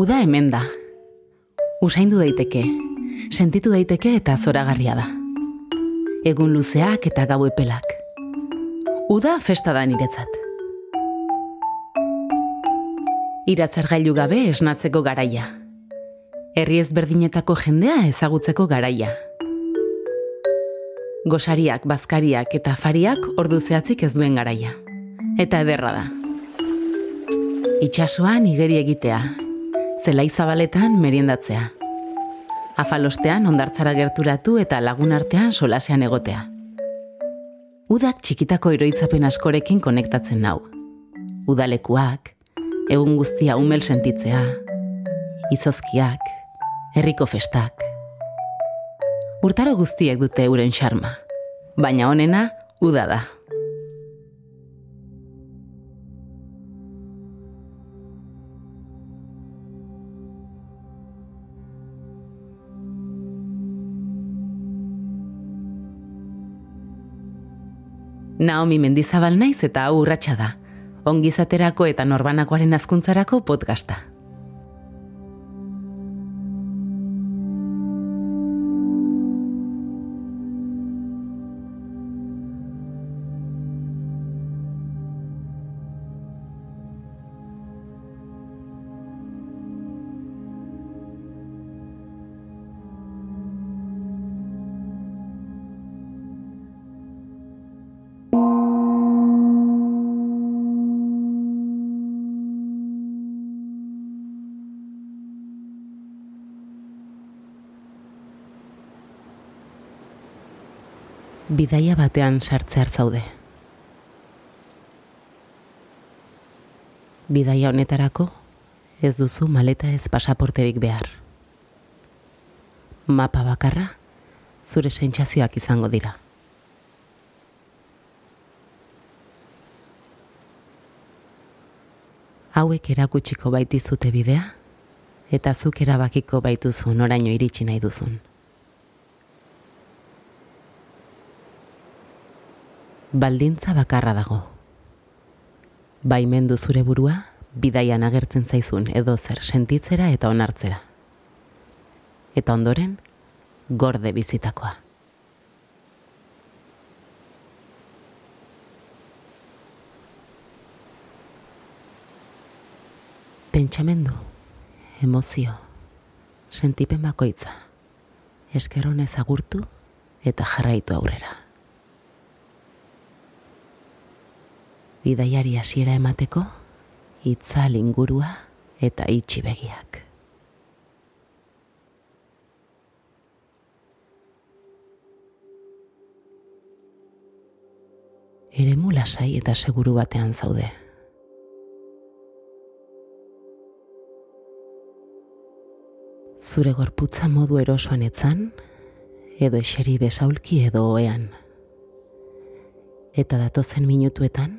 Uda hemen da. Usaindu daiteke, sentitu daiteke eta zoragarria da. Egun luzeak eta gau epelak. Uda festa da niretzat. Iratzar gailu gabe esnatzeko garaia. Herri ezberdinetako jendea ezagutzeko garaia. Gosariak, bazkariak eta fariak ordu zehatzik ez duen garaia. Eta ederra da. Itxasoan igeri egitea, zelai zabaletan meriendatzea. Afalostean ondartzara gerturatu eta lagun artean solasean egotea. Udak txikitako eroitzapen askorekin konektatzen nau. Udalekuak, egun guztia umel sentitzea, izozkiak, herriko festak. Urtaro guztiek dute euren xarma, baina honena uda da. Naomi Mendizabal naiz eta hau urratsa da. Ongizaterako eta norbanakoaren azkuntzarako podcasta. Bidaia batean sartze zaude. Bidaia honetarako ez duzu maleta ez pasaporterik behar. Mapa bakarra zure sentsazioak izango dira. Hauek erakutsiko baitizute bidea eta zuk erabakiko baituzu noraino iritsi nahi duzun. Baldintza bakarra dago. Baimendu zure burua, bidaian agertzen zaizun edo zer sentitzera eta onartzera. Eta ondoren, gorde bizitakoa. Pentsamendu, emozio, sentipen bakoitza, eskeronez agurtu eta jarraitu aurrera. Bidaiari hasiera emateko itzal ingurua eta itxi begiak. Eremu lasai eta seguru batean zaude. Zure gorputza modu erosoan etzan, edo eseri besaulki edo oean. Eta datozen minutuetan,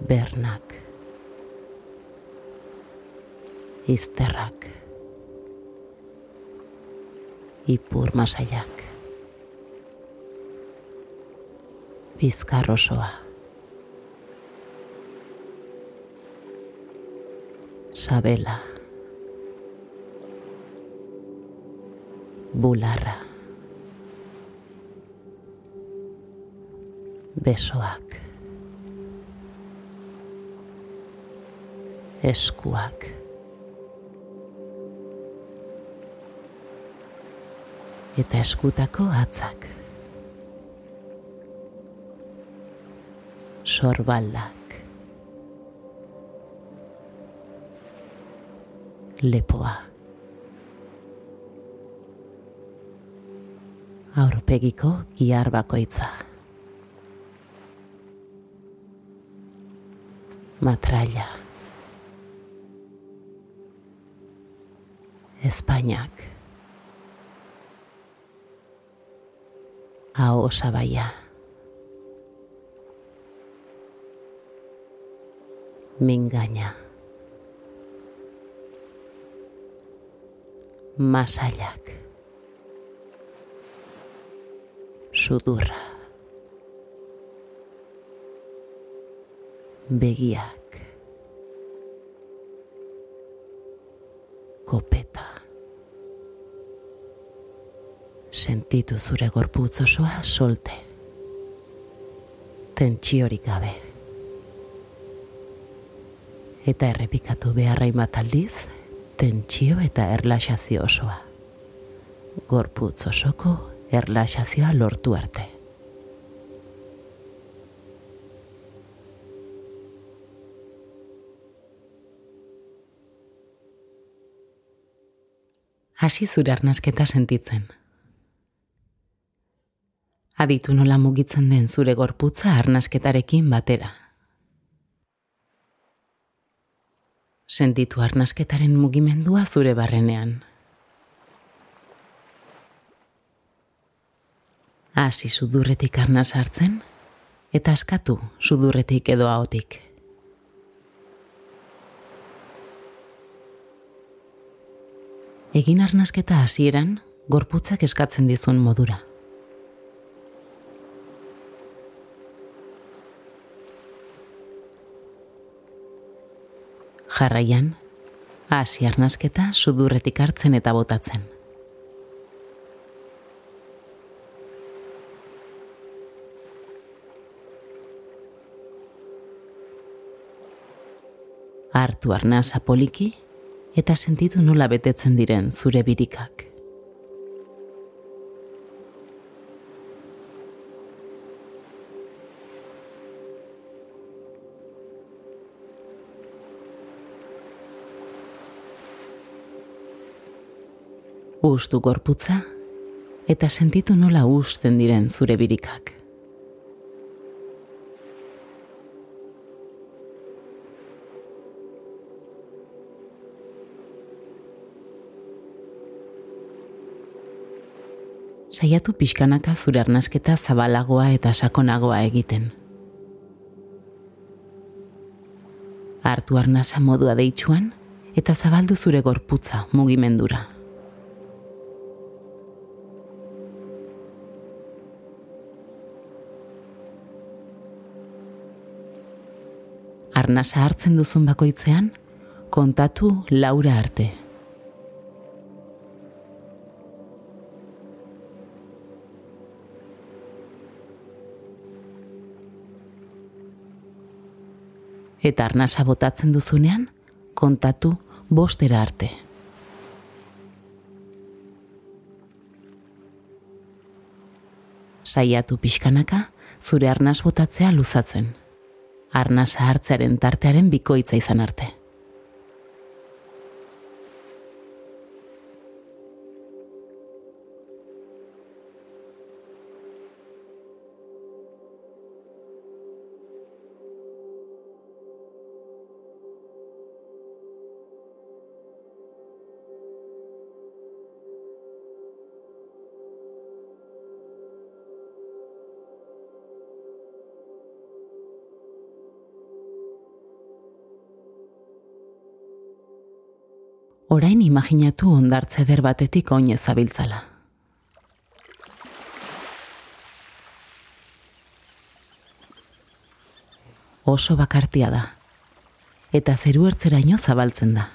bernak, izterrak, ipur masaiak, bizkar osoa, sabela, bularra, besoak, eskuak. Eta eskutako atzak. Sorbaldak. Lepoa. Aurpegiko gihar bakoitza. Matraila. Espainiak. Aho sabaia. Mingaina. Masaiak. Sudurra. Begiak. Sentitu zure gorputz osoa solte. Tentsiorik gabe. Eta errepikatu beharra bat aldiz, tentsio eta erlaxazio osoa. Gorputz osoko erlaxazioa lortu arte. hasi zure arnasketa sentitzen. Aditu nola mugitzen den zure gorputza arnasketarekin batera. Sentitu arnasketaren mugimendua zure barrenean. Hasi sudurretik arnaz hartzen, eta askatu sudurretik edo ahotik. Egin arnasketa hasieran, gorputzak eskatzen dizun modura. Jarraian, hasi arnasketa sudurretik hartzen eta botatzen. Artu arnasa poliki eta sentitu nola betetzen diren zure birikak. Ustu gorputza eta sentitu nola usten diren zure birikak. saiatu pixkanaka zure arnasketa zabalagoa eta sakonagoa egiten. Artu arnasa modua deitsuan eta zabaldu zure gorputza mugimendura. Arnasa hartzen duzun bakoitzean, kontatu laura arte. eta arnasa botatzen duzunean, kontatu bostera arte. Saiatu pixkanaka, zure arnaz botatzea luzatzen. Arnasa hartzearen tartearen bikoitza izan arte. Orain imaginatu ondartze der batetik oinez zabiltzala. Oso bakartia da, eta zeru ertzeraino zabaltzen da.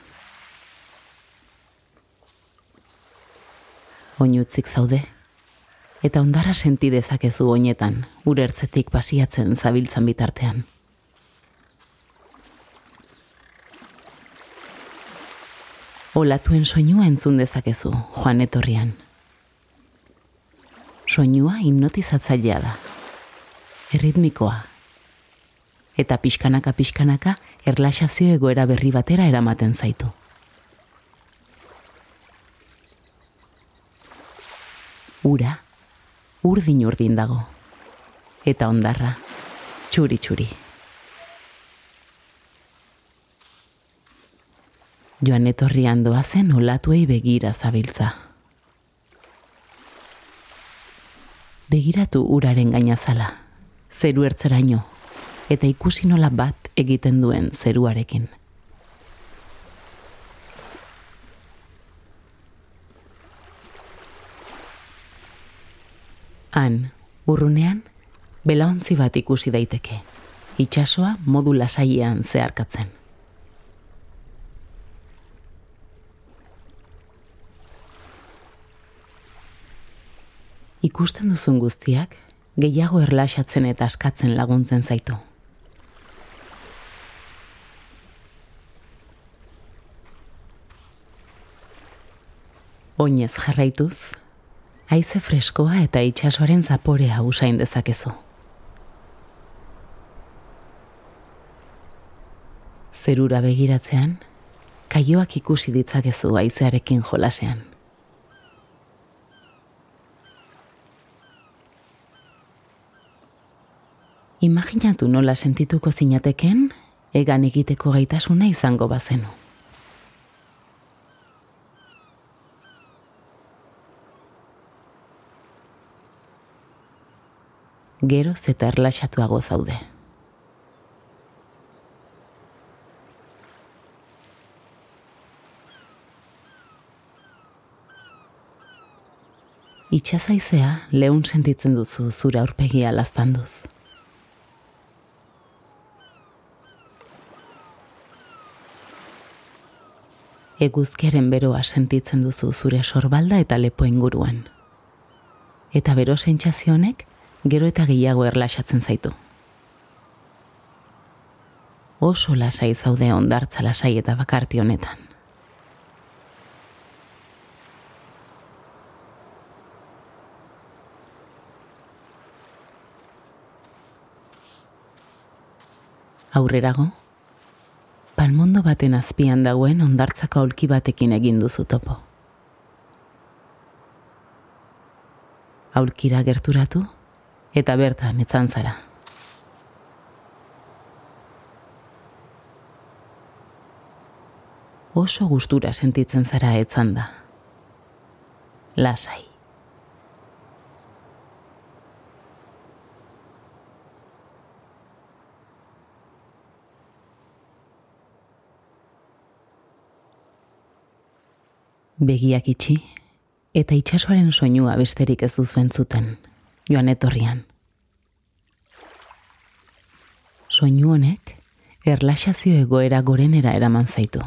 Oinutzik zaude, eta ondarra senti dezakezu oinetan, urertzetik basiatzen zabiltzan bitartean. Olatuen soinua entzun dezakezu, joan etorrian. Soinua hipnotizatzailea da. Erritmikoa. Eta pixkanaka pixkanaka erlaxazio egoera berri batera eramaten zaitu. Ura, urdin urdin dago. Eta ondarra, txuri txuri. Joan etorrian doazen olatuei begira zabiltza. Begiratu uraren gainazala, zeru ertzeraino, eta ikusi nola bat egiten duen zeruarekin. Han, urrunean, belaontzi bat ikusi daiteke, itxasoa modu lasaian zeharkatzen. Ikusten duzun guztiak, gehiago erlaxatzen eta askatzen laguntzen zaitu. Oinez jarraituz, haize freskoa eta itxasoaren zaporea usain dezakezu. Zerura begiratzean, kaioak ikusi ditzakezu haizearekin jolasean. Imaginatu nola sentituko zinateken, egan egiteko gaitasuna izango bazenu. Gero zeta erlaxatuago zaude. Itxasaizea lehun sentitzen duzu zure aurpegia laztanduz. Eguzkiaren beroa sentitzen duzu zure sorbalda eta lepo inguruan. Eta bero sentsazionek gero eta gehiago erlaxatzen zaitu. Oso lasai zaude ondartza lasai eta bakarti honetan. Aurrerago, palmondo baten azpian dagoen ondartzako aulki batekin egin duzu topo. Aulkira gerturatu, eta bertan etzan zara. Oso gustura sentitzen zara etzan da. Lasai. Begiak itxi, eta itxasoaren soinua besterik ez duzuen zuten joan etorrian. Soinu honek, erlaxazio egoera gorenera eraman zaitu.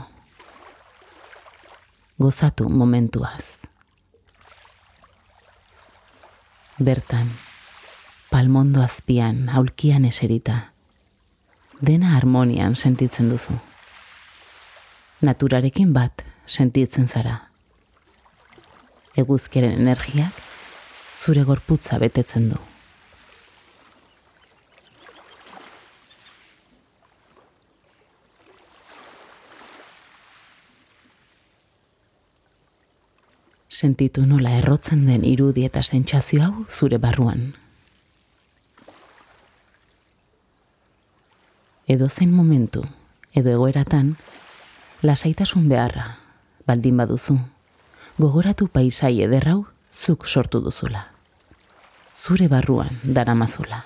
Gozatu momentuaz. Bertan, palmondo azpian, aulkian eserita, dena harmonian sentitzen duzu. Naturarekin bat sentitzen zara. Eguzkeren energiak zure gorputza betetzen du. Sentitu nola errotzen den irudi eta sentsazio hau zure barruan. Edo zen momentu, edo egoeratan, lasaitasun beharra, baldin baduzu, gogoratu paisai ederrau zuk sortu duzula. Zure barruan daramazula.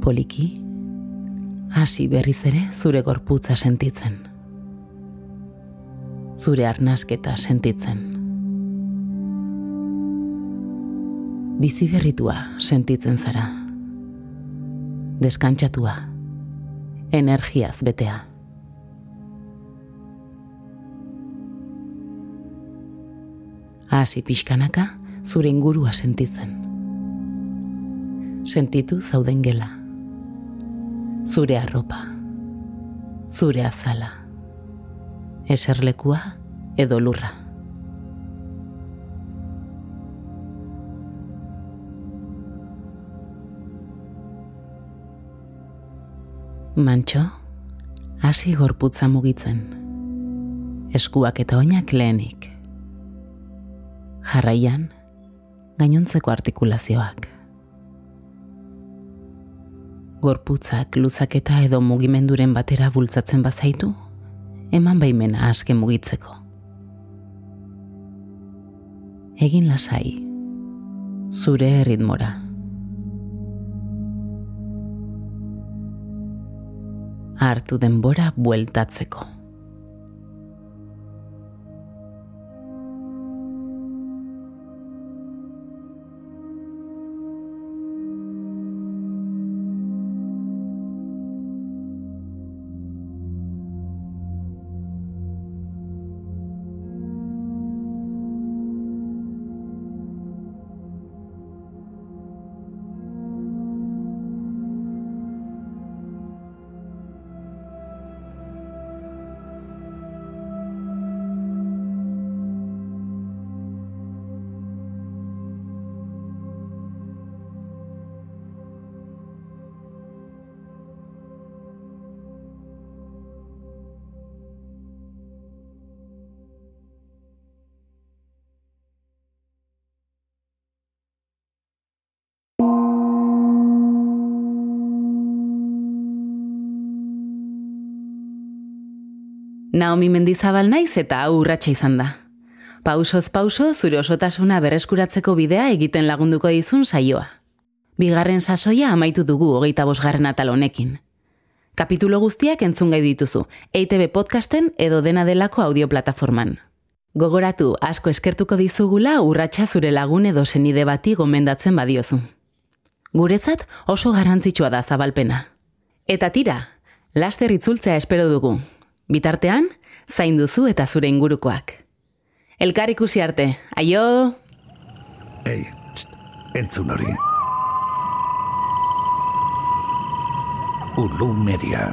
Poliki, hasi berriz ere zure gorputza sentitzen. Zure arnasketa sentitzen. Bizi berritua sentitzen zara. Deskantxatua, energiaz betea. Hasi pixkanaka zure ingurua sentitzen. Sentitu zauden gela. Zure arropa. Zure azala. Eserlekua edo lurra. Mantxo, hasi gorputza mugitzen. eskuak eta oinak lehenik. Jarraian, gainontzeko artikulazioak. Gorputzak luzaketa edo mugimenduren batera bultzatzen bazaitu, eman baimena aske mugitzeko. Egin lasai, zure erritmora. Hartu denbora bueltatzeko. Naomi Mendizabal naiz eta hau urratsa izan da. Pausoz pauso zure osotasuna berreskuratzeko bidea egiten lagunduko dizun saioa. Bigarren sasoia amaitu dugu hogeita bosgarren atal honekin. Kapitulo guztiak entzun gai dituzu, EITB podcasten edo dena delako audioplataforman. Gogoratu asko eskertuko dizugula urratsa zure lagun edo senide bati gomendatzen badiozu. Guretzat oso garrantzitsua da zabalpena. Eta tira, laster itzultzea espero dugu. Bitartean, zain duzu eta zure ingurukoak. Elkar ikusi arte, aio! Ei, txt, entzun hori. Ulu media.